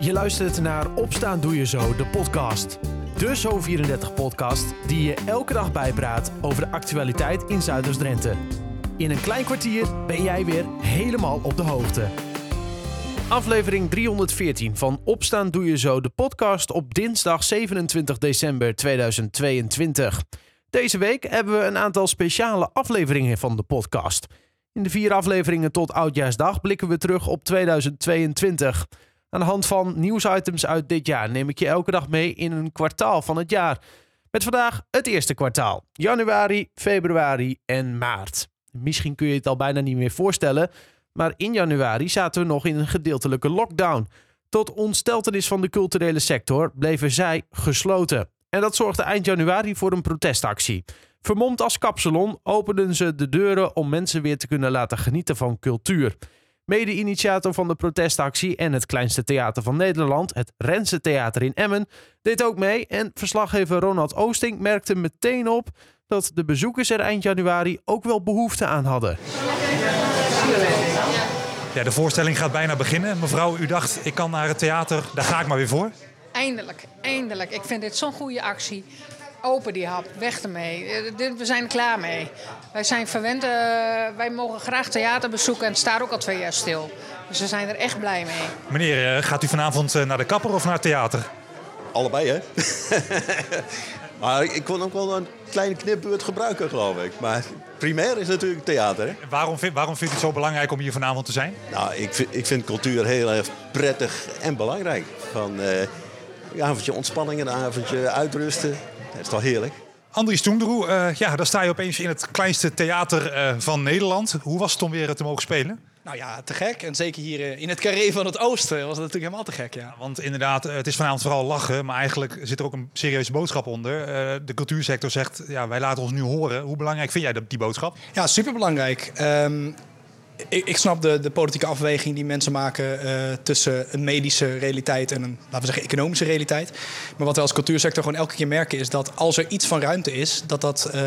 Je luistert naar Opstaan Doe Je Zo, de podcast. De Zo34-podcast die je elke dag bijpraat over de actualiteit in Zuiders-Drenthe. In een klein kwartier ben jij weer helemaal op de hoogte. Aflevering 314 van Opstaan Doe Je Zo, de podcast op dinsdag 27 december 2022. Deze week hebben we een aantal speciale afleveringen van de podcast. In de vier afleveringen tot Oudjaarsdag blikken we terug op 2022. Aan de hand van nieuwsitems uit dit jaar neem ik je elke dag mee in een kwartaal van het jaar. Met vandaag het eerste kwartaal. Januari, februari en maart. Misschien kun je het al bijna niet meer voorstellen, maar in januari zaten we nog in een gedeeltelijke lockdown. Tot ontsteltenis van de culturele sector bleven zij gesloten. En dat zorgde eind januari voor een protestactie. Vermomd als kapsalon openden ze de deuren om mensen weer te kunnen laten genieten van cultuur. Mede-initiator van de protestactie en het kleinste theater van Nederland, het Rense Theater in Emmen, deed ook mee. En verslaggever Ronald Oosting merkte meteen op dat de bezoekers er eind januari ook wel behoefte aan hadden. Ja, de voorstelling gaat bijna beginnen. Mevrouw, u dacht, ik kan naar het theater, daar ga ik maar weer voor. Eindelijk, eindelijk. Ik vind dit zo'n goede actie. Open die hap, weg ermee. Eh, We zijn er klaar mee. Wij zijn verwend, eh, wij mogen graag theater bezoeken en het staat ook al twee jaar stil. Dus we zijn er echt blij mee. Meneer, eh, gaat u vanavond eh, naar de kapper of naar het theater? Allebei, hè? maar ik kon ook wel een kleine knipbeurt gebruiken, geloof ik. Maar primair is natuurlijk theater, hè? Waarom, vind- waarom vindt u het zo belangrijk om hier vanavond te zijn? Nou, ik vind, ik vind cultuur heel erg prettig en belangrijk. Van eh, een avondje ontspanning, een avondje uitrusten. Dat is toch heerlijk? Andries Toenderoe, eh, ja, daar sta je opeens in het kleinste theater eh, van Nederland. Hoe was het om weer te mogen spelen? Nou ja, te gek. En zeker hier eh, in het carré van het oosten was dat natuurlijk helemaal te gek, ja. Want inderdaad, het is vanavond vooral lachen, maar eigenlijk zit er ook een serieuze boodschap onder. Eh, de cultuursector zegt, ja, wij laten ons nu horen. Hoe belangrijk vind jij dat- die boodschap? Ja, superbelangrijk. Ehm, ik, snap de, de politieke afweging die mensen maken eh, tussen een medische realiteit en een, laten we zeggen, economische realiteit. Maar wat we als cultuursector gewoon elke keer merken is dat als er iets van ruimte is, dat dat eh,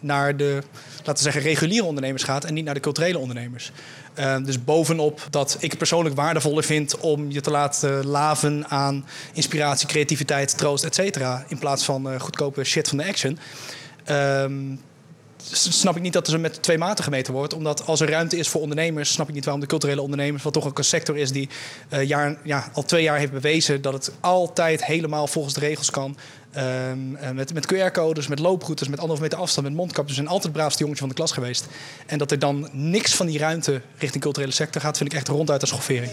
naar de, laten we zeggen, reguliere ondernemers gaat en niet naar de culturele ondernemers. Eh, dus bovenop dat ik persoonlijk waardevoller vind om je te laten laven aan inspiratie, creativiteit, troost, et cetera. In plaats van goedkope shit van de action. Ehm, snap ik niet dat er met twee maten gemeten wordt. Omdat als er ruimte is voor ondernemers, snap ik niet waarom de culturele ondernemers, wat toch ook een sector is die eh, jaar, ja, al twee jaar heeft bewezen dat het altijd helemaal volgens de regels kan. Eh, met, met QR-codes, met looproutes, met anderhalf meter afstand, met mondkapjes. zijn altijd het braafste jongetje van de klas geweest. En dat er dan niks van die ruimte richting culturele sector gaat, vind ik echt ronduit een schoffering.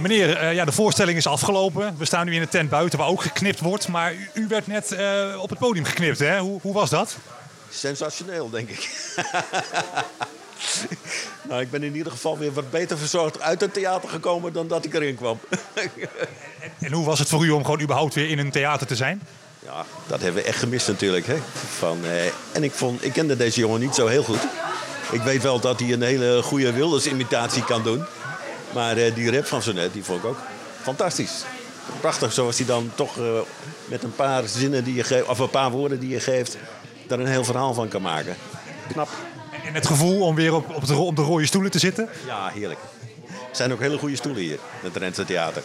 Meneer, eh, ja, de voorstelling is afgelopen. We staan nu in een tent buiten waar ook geknipt wordt. Maar u, u werd net eh, op het podium geknipt, hè? Hoe, hoe was dat? Sensationeel, denk ik. nou, ik ben in ieder geval weer wat beter verzorgd uit het theater gekomen dan dat ik erin kwam. En hoe was het voor u om gewoon überhaupt weer in een theater te zijn? Ja, dat hebben we echt gemist natuurlijk. Hè? Van, eh, en ik, vond, ik kende deze jongen niet zo heel goed. Ik weet wel dat hij een hele goede Wilders-imitatie kan doen. Maar eh, die rap van zo net, die vond ik ook fantastisch. Prachtig, zoals hij dan toch eh, met een paar zinnen die je geeft, of een paar woorden die je geeft, daar een heel verhaal van kan maken. Knap. En het gevoel om weer op, op, de, op de rode stoelen te zitten? Ja, heerlijk. Er zijn ook hele goede stoelen hier, in het Drentse Theater.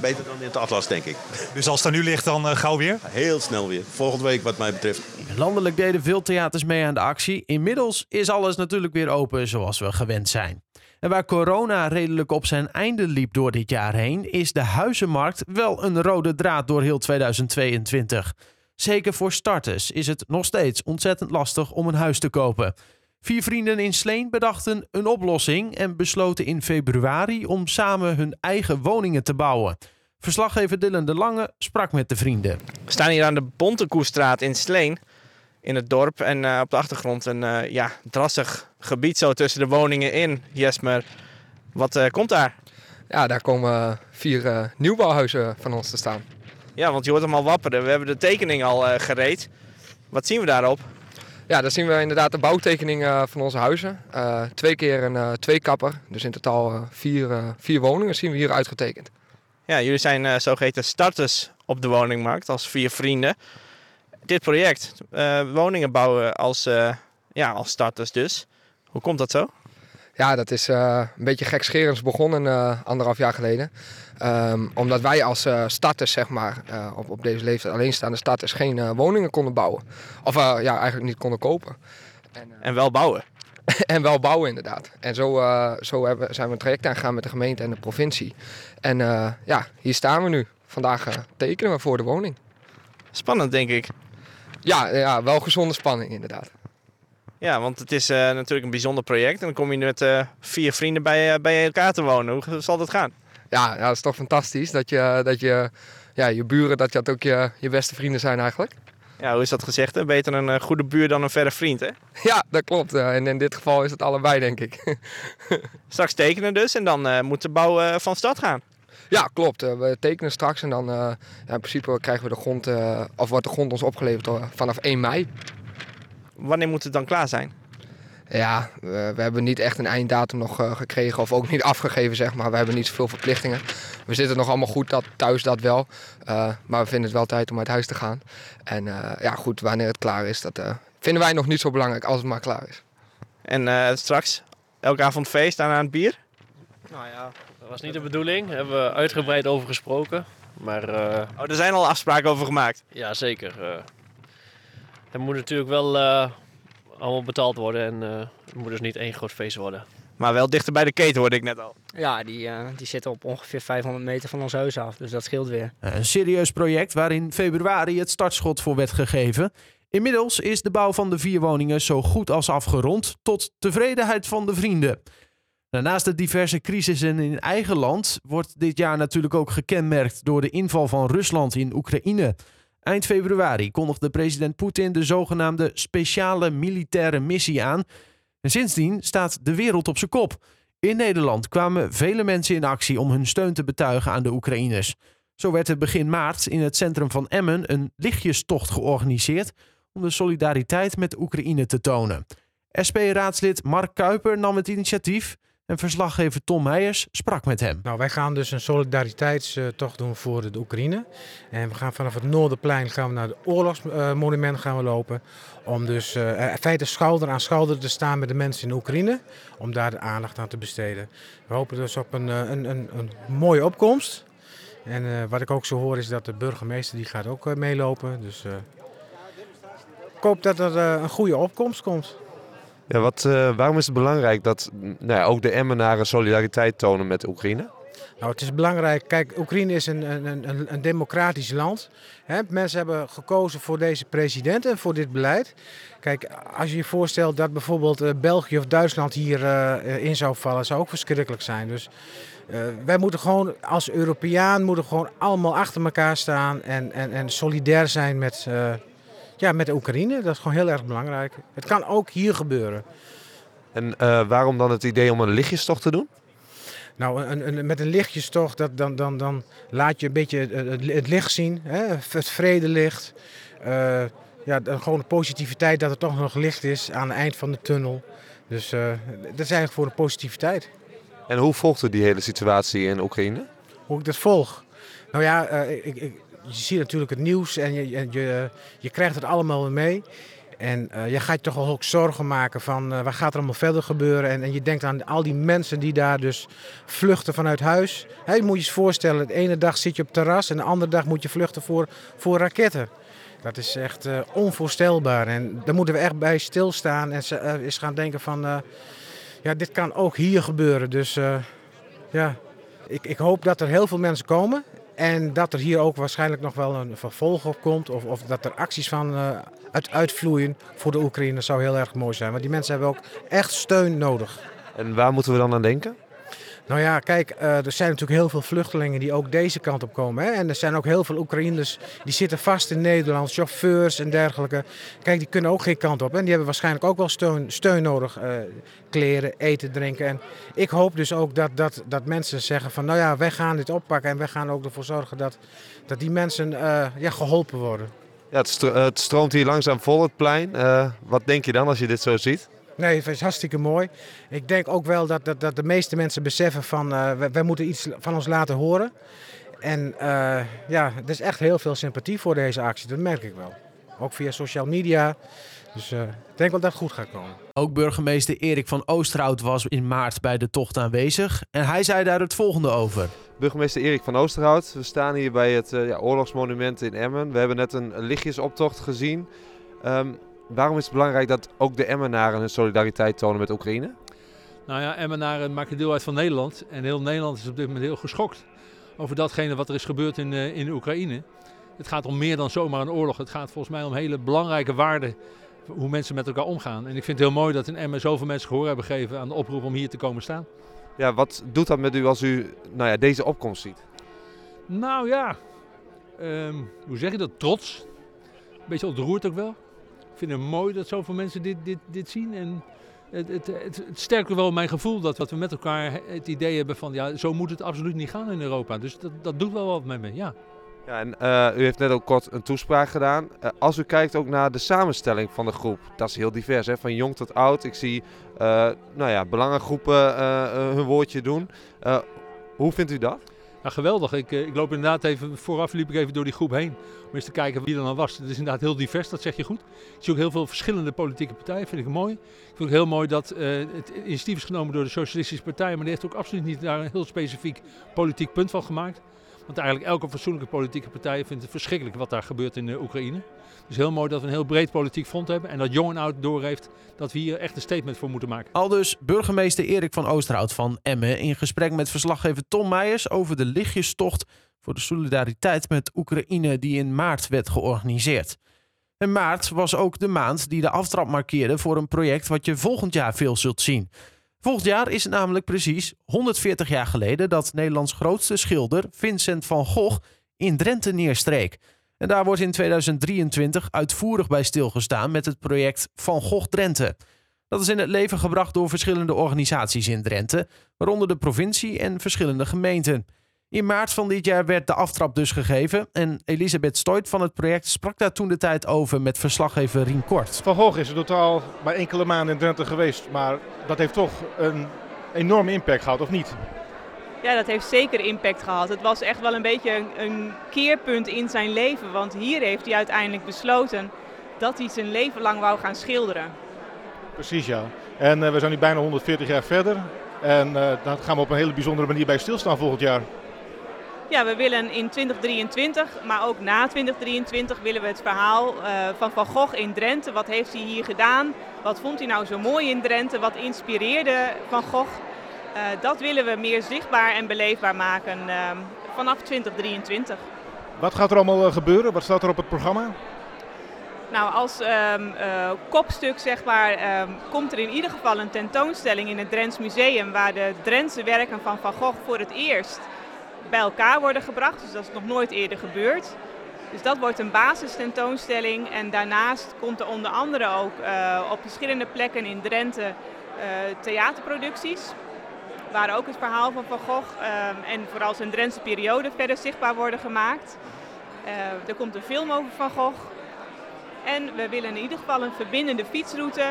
Beter dan in het Atlas, denk ik. Dus als het daar nu ligt, dan eh, gauw weer? Heel snel weer. Volgende week, wat mij betreft. Landelijk deden veel theaters mee aan de actie. Inmiddels is alles natuurlijk weer open zoals we gewend zijn. En waar corona redelijk op zijn einde liep door dit jaar heen, is de huizenmarkt wel een rode draad door heel 2022. Zeker voor starters is het nog steeds ontzettend lastig om een huis te kopen. Vier vrienden in Sleen bedachten een oplossing en besloten in februari om samen hun eigen woningen te bouwen. Verslaggever Dylan de Lange sprak met de vrienden. We staan hier aan de Bontekoestraat in Sleen, in het dorp. En eh, op de achtergrond een eh, ja, drassig gebied zo tussen de woningen in. Jesmer, wat eh, komt daar? Ja, daar komen vier nieuwbouwhuizen van ons te staan. Ja, want je hoort hem al wapperen. We hebben de tekening al gereed. Wat zien we daarop? Ja, daar zien we inderdaad de bouwtekening van onze huizen. Twee keer een tweekapper, dus in totaal vier, vier woningen zien we hier uitgetekend. Ja, jullie zijn eh, zogeheten starters op de woningmarkt als vier vrienden. Dit project, eh, woningen bouwen als, eh, ja, als starters dus. Hoe komt dat zo? Ja, dat is eh, een beetje gekscherends begonnen uh, anderhalf jaar geleden. Um, omdat wij als uh, starters, zeg maar, op, op deze leeftijd alleenstaande starters geen woningen konden bouwen. Of ja, eigenlijk niet konden kopen. En, en wel bouwen. en wel bouwen, inderdaad. En zo, zo hebben, zijn we een traject aangegaan met de gemeente en de provincie. En ja, hier staan we nu. Vandaag tekenen we voor de woning. Spannend, denk ik. Ja, ja wel gezonde spanning, inderdaad. Ja, want het is uh, natuurlijk een bijzonder project. En dan kom je met uh, vier vrienden bij, uh, bij elkaar te wonen. Hoe zal dat gaan? Ja, ja, dat is toch fantastisch. Dat je, dat je, ja, je buren, dat dat ook je, je beste vrienden zijn eigenlijk. Ja, hoe is dat gezegd? Hè? Beter een goede buur dan een verre vriend, hè? Ja, dat klopt. en in dit geval is het allebei, denk ik. Straks tekenen dus en dan moet de bouw van start gaan. Ja, klopt. we tekenen straks en dan ja, in principe krijgen we de grond, of wordt de grond ons opgeleverd vanaf 1 mei. Wanneer moet het dan klaar zijn? Ja, we, we hebben niet echt een einddatum nog uh, gekregen of ook niet afgegeven, zeg maar. We hebben niet zoveel verplichtingen. We zitten nog allemaal goed dat, thuis, dat wel. Uh, maar we vinden het wel tijd om uit huis te gaan. En uh, ja, goed, wanneer het klaar is, dat vinden wij nog niet zo belangrijk als het maar klaar is. En straks, elke avond feest aan het bier? Nou ja, dat was niet de bedoeling. Daar hebben we uitgebreid over gesproken. Maar, oh, er zijn al afspraken over gemaakt? Ja, zeker. Het moet natuurlijk wel uh, allemaal betaald worden en uh, het moet dus niet één groot feest worden. Maar wel dichter bij de keten hoorde ik net al. Ja, die, uh, die zitten op ongeveer 500 meter van ons huis af, dus dat scheelt weer. Een serieus project waar in februari het startschot voor werd gegeven. Inmiddels is de bouw van de vier woningen zo goed als afgerond, tot tevredenheid van de vrienden. Naast de diverse crisissen in eigen land wordt dit jaar natuurlijk ook gekenmerkt door de inval van Rusland in Oekraïne. Eind februari kondigde president Poetin de zogenaamde speciale militaire missie aan. En sindsdien staat de wereld op zijn kop. In Nederland kwamen vele mensen in actie om hun steun te betuigen aan de Oekraïners. Zo werd er begin maart in het centrum van Emmen een lichtjestocht georganiseerd om de solidariteit met Oekraïne te tonen. SP-raadslid Mark Kuiper nam het initiatief en verslaggever Tom Meijers sprak met hem. Nou, wij gaan dus een solidariteitstocht doen voor de Oekraïne. En we gaan vanaf het Noorderplein gaan we naar het oorlogsmonument gaan we lopen. Om dus uh, in feite schouder aan schouder te staan met de mensen in Oekraïne. Om daar de aandacht aan te besteden. We hopen dus op een, een, een, een mooie opkomst. En wat ik ook zo hoor is dat de burgemeester die gaat ook meelopen. Dus ik hoop dat er een goede opkomst komt. Ja, wat, uh, waarom is het belangrijk dat nou ja, ook de Emmenaren solidariteit tonen met Oekraïne? Nou, het is belangrijk. Kijk, Oekraïne is een, een, een, een democratisch land. Mensen hebben gekozen voor deze president en voor dit beleid. Kijk, als je je voorstelt dat bijvoorbeeld uh, België of Duitsland hier uh, in zou vallen, zou ook verschrikkelijk zijn. Dus wij moeten gewoon als Europeaan moeten gewoon allemaal achter elkaar staan en, en, en solidair zijn met ja, met de Oekraïne. Dat is gewoon heel erg belangrijk. Het kan ook hier gebeuren. En uh, waarom dan het idee om een lichtjestocht te doen? Nou, een, een, met een lichtjestocht, dat, dan, dan, dan laat je een beetje het, het licht zien. Hè? Het vredelicht. Uh, ja, gewoon de positiviteit dat er toch nog licht is aan het eind van de tunnel. Dus uh, dat is eigenlijk voor de positiviteit. En hoe volgt u die hele situatie in Oekraïne? Hoe ik dat volg? Nou ja, ik, ik, je ziet natuurlijk het nieuws en je, je, je krijgt het allemaal mee. En uh, je gaat je toch ook zorgen maken van uh, wat gaat er allemaal verder gebeuren. En, en, je denkt aan al die mensen die daar dus vluchten vanuit huis. Je moet je eens voorstellen, de ene dag zit je op terras en de andere dag moet je vluchten voor, voor raketten. Dat is echt uh, onvoorstelbaar. En daar moeten we echt bij stilstaan en eens gaan denken van... ja, dit kan ook hier gebeuren. Dus ja, ik, ik hoop dat er heel veel mensen komen. En dat er hier ook waarschijnlijk nog wel een vervolg op komt. Of, of dat er acties van uh, uit, uitvloeien voor de Oekraïne zou heel erg mooi zijn. Want die mensen hebben ook echt steun nodig. En waar moeten we dan aan denken? Nou ja, kijk, uh, er zijn natuurlijk heel veel vluchtelingen die ook deze kant op komen. Hè? En er zijn ook heel veel Oekraïners die zitten vast in Nederland, chauffeurs en dergelijke. Kijk, die kunnen ook geen kant op. En die hebben waarschijnlijk ook wel steun, steun nodig. Uh, kleren, eten, drinken. En ik hoop dus ook dat, dat, dat mensen zeggen van, nou ja, wij gaan dit oppakken. En wij gaan ook ervoor zorgen dat, dat die mensen uh, ja, geholpen worden. Ja, het, stroomt hier langzaam vol, het plein. wat denk je dan als je dit zo ziet? Nee, het is hartstikke mooi. Ik denk ook wel dat, dat, dat de meeste mensen beseffen van uh, wij, moeten iets van ons laten horen. En uh, ja, er is echt heel veel sympathie voor deze actie, dat merk ik wel. ook via social media. Dus eh, ik denk wel dat het goed gaat komen. Ook burgemeester Erik van Oosterhout was in maart bij de tocht aanwezig. En hij zei daar het volgende over. Burgemeester Erik van Oosterhout, we staan hier bij het uh, ja, oorlogsmonument in Emmen. We hebben net een lichtjesoptocht gezien. Um, waarom is het belangrijk dat ook de Emmenaren hun solidariteit tonen met Oekraïne? Nou ja, Emmenaren maken deel uit van Nederland. En heel Nederland is op dit moment heel geschokt over datgene wat er is gebeurd in, uh, in Oekraïne. Het gaat om meer dan zomaar een oorlog. Het gaat volgens mij om hele belangrijke waarden hoe mensen met elkaar omgaan. En ik vind het heel mooi dat in Emmen zoveel mensen gehoor hebben gegeven aan de oproep om hier te komen staan. Ja, wat doet dat met u als u nou ja, deze opkomst ziet? Nou ja, um, hoe zeg je dat? Trots. Een beetje ontroerd ook wel. Vind het mooi dat zoveel mensen dit, dit, dit zien. En het, het, het, het wel mijn gevoel dat, dat we met elkaar het idee hebben van ja, zo moet het absoluut niet gaan in Europa. Dus dat, dat doet wel wat met me, ja. Ja, en uh, u heeft net ook kort een toespraak gedaan. Uh, als u kijkt ook naar de samenstelling van de groep, dat is heel divers, hè? van jong tot oud. Ik zie uh, nou ja, belangengroepen hun woordje doen. hoe vindt u dat? Ja, geweldig. Ik, ik loop inderdaad even, vooraf liep ik even door die groep heen. Om eens te kijken wie er dan was. Het is inderdaad heel divers, dat zeg je goed. Ik zie ook heel veel verschillende politieke partijen, vind ik mooi. Ik vind het heel mooi dat het initiatief is genomen door de Socialistische Partij. Maar die heeft ook absoluut niet daar een heel specifiek politiek punt van gemaakt. Want eigenlijk elke fatsoenlijke politieke partij vindt het verschrikkelijk wat daar gebeurt in Oekraïne. Dus heel mooi dat we een heel breed politiek front hebben. En dat jong en oud doorheeft dat we hier echt een statement voor moeten maken. Al dus burgemeester Erik van Oosterhout van Emmen in gesprek met verslaggever Tom Meijers over de lichtjestocht voor de solidariteit met Oekraïne die in maart werd georganiseerd. En maart was ook de maand die de aftrap markeerde voor een project wat je volgend jaar veel zult zien. Volgend jaar is het namelijk precies 140 jaar geleden dat Nederlands grootste schilder Vincent van Gogh in Drenthe neerstreek. En daar wordt in 2023 uitvoerig bij stilgestaan met het project Van Gogh Drenthe. Dat is in het leven gebracht door verschillende organisaties in Drenthe, waaronder de provincie en verschillende gemeenten. In maart van dit jaar werd de aftrap dus gegeven en Elisabeth Stoit van het project sprak daar toen de tijd over met verslaggever Rien Kort. Van Gogh is in totaal maar enkele maanden in Drenthe geweest, maar dat heeft toch een enorme impact gehad, of niet? Ja, dat heeft zeker impact gehad. Het was echt wel een beetje een, een keerpunt in zijn leven, want hier heeft hij uiteindelijk besloten dat hij zijn leven lang wou gaan schilderen. Precies, ja. En uh, we zijn nu bijna 140 jaar verder en uh, daar gaan we op een hele bijzondere manier bij stilstaan volgend jaar. Ja, we willen in 2023, maar ook na 2023 willen we het verhaal uh, van Van Gogh in Drenthe. Wat heeft hij hier gedaan? Wat vond hij nou zo mooi in Drenthe? Wat inspireerde Van Gogh? Uh, dat willen we meer zichtbaar en beleefbaar maken uh, vanaf 2023. Wat gaat er allemaal gebeuren? Wat staat er op het programma? Nou, als um, uh, kopstuk zeg maar, um, komt er in ieder geval een tentoonstelling in het Drents Museum waar de Drentse werken van Van Gogh voor het eerst bij elkaar worden gebracht. Dus dat is nog nooit eerder gebeurd. Dus dat wordt een basistentoonstelling. En daarnaast komt er onder andere ook uh, op verschillende plekken in Drenthe uh, theaterproducties. Waar ook het verhaal van Van Gogh uh, en vooral zijn Drentse periode verder zichtbaar worden gemaakt. er komt een film over Van Gogh. En we willen in ieder geval een verbindende fietsroute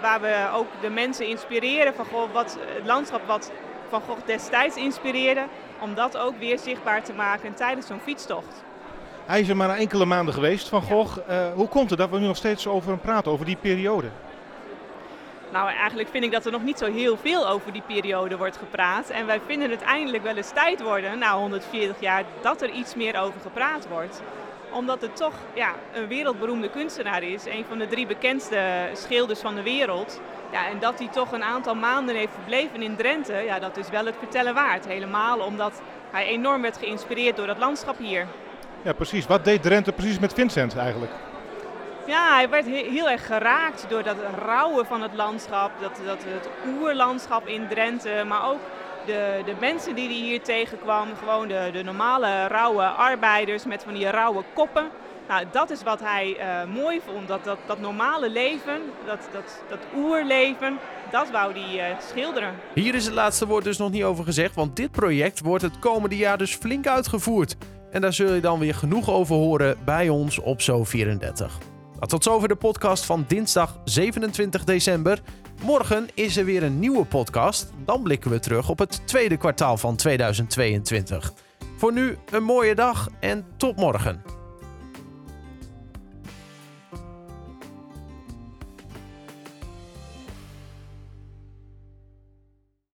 waar we ook de mensen inspireren van goh, wat, het landschap wat Van Gogh destijds inspireerde, om dat ook weer zichtbaar te maken tijdens zo'n fietstocht. Hij is er maar enkele maanden geweest, Van Gogh. Ja. Uh, hoe komt het dat we nu nog steeds over hem praten, over die periode? Nou, eigenlijk vind ik dat er nog niet zo heel veel over die periode wordt gepraat. En wij vinden het eindelijk wel eens tijd worden, na 140 jaar, dat er iets meer over gepraat wordt. Omdat het toch ja, een wereldberoemde kunstenaar is, een van de drie bekendste schilders van de wereld. Ja, en dat hij toch een aantal maanden heeft verbleven in Drenthe, ja, dat is wel het vertellen waard. Helemaal omdat hij enorm werd geïnspireerd door dat landschap hier. Ja, precies. Wat deed Drenthe precies met Vincent eigenlijk? Ja, hij werd heel erg geraakt door dat rauwe van het landschap, dat, dat het oerlandschap in Drenthe, maar ook de, de mensen die hij hier tegenkwam, gewoon de, de normale rauwe arbeiders met van die rauwe koppen. Nou, dat is wat hij uh, mooi vond, dat, dat, dat normale leven, dat, dat, dat oerleven, dat wou hij uh, schilderen. Hier is het laatste woord dus nog niet over gezegd, want dit project wordt het komende jaar dus flink uitgevoerd. En daar zul je dan weer genoeg over horen bij ons op Zo34. Nou, tot zover de podcast van dinsdag 27 december. Morgen is er weer een nieuwe podcast. Dan blikken we terug op het tweede kwartaal van 2022. Voor nu een mooie dag en tot morgen.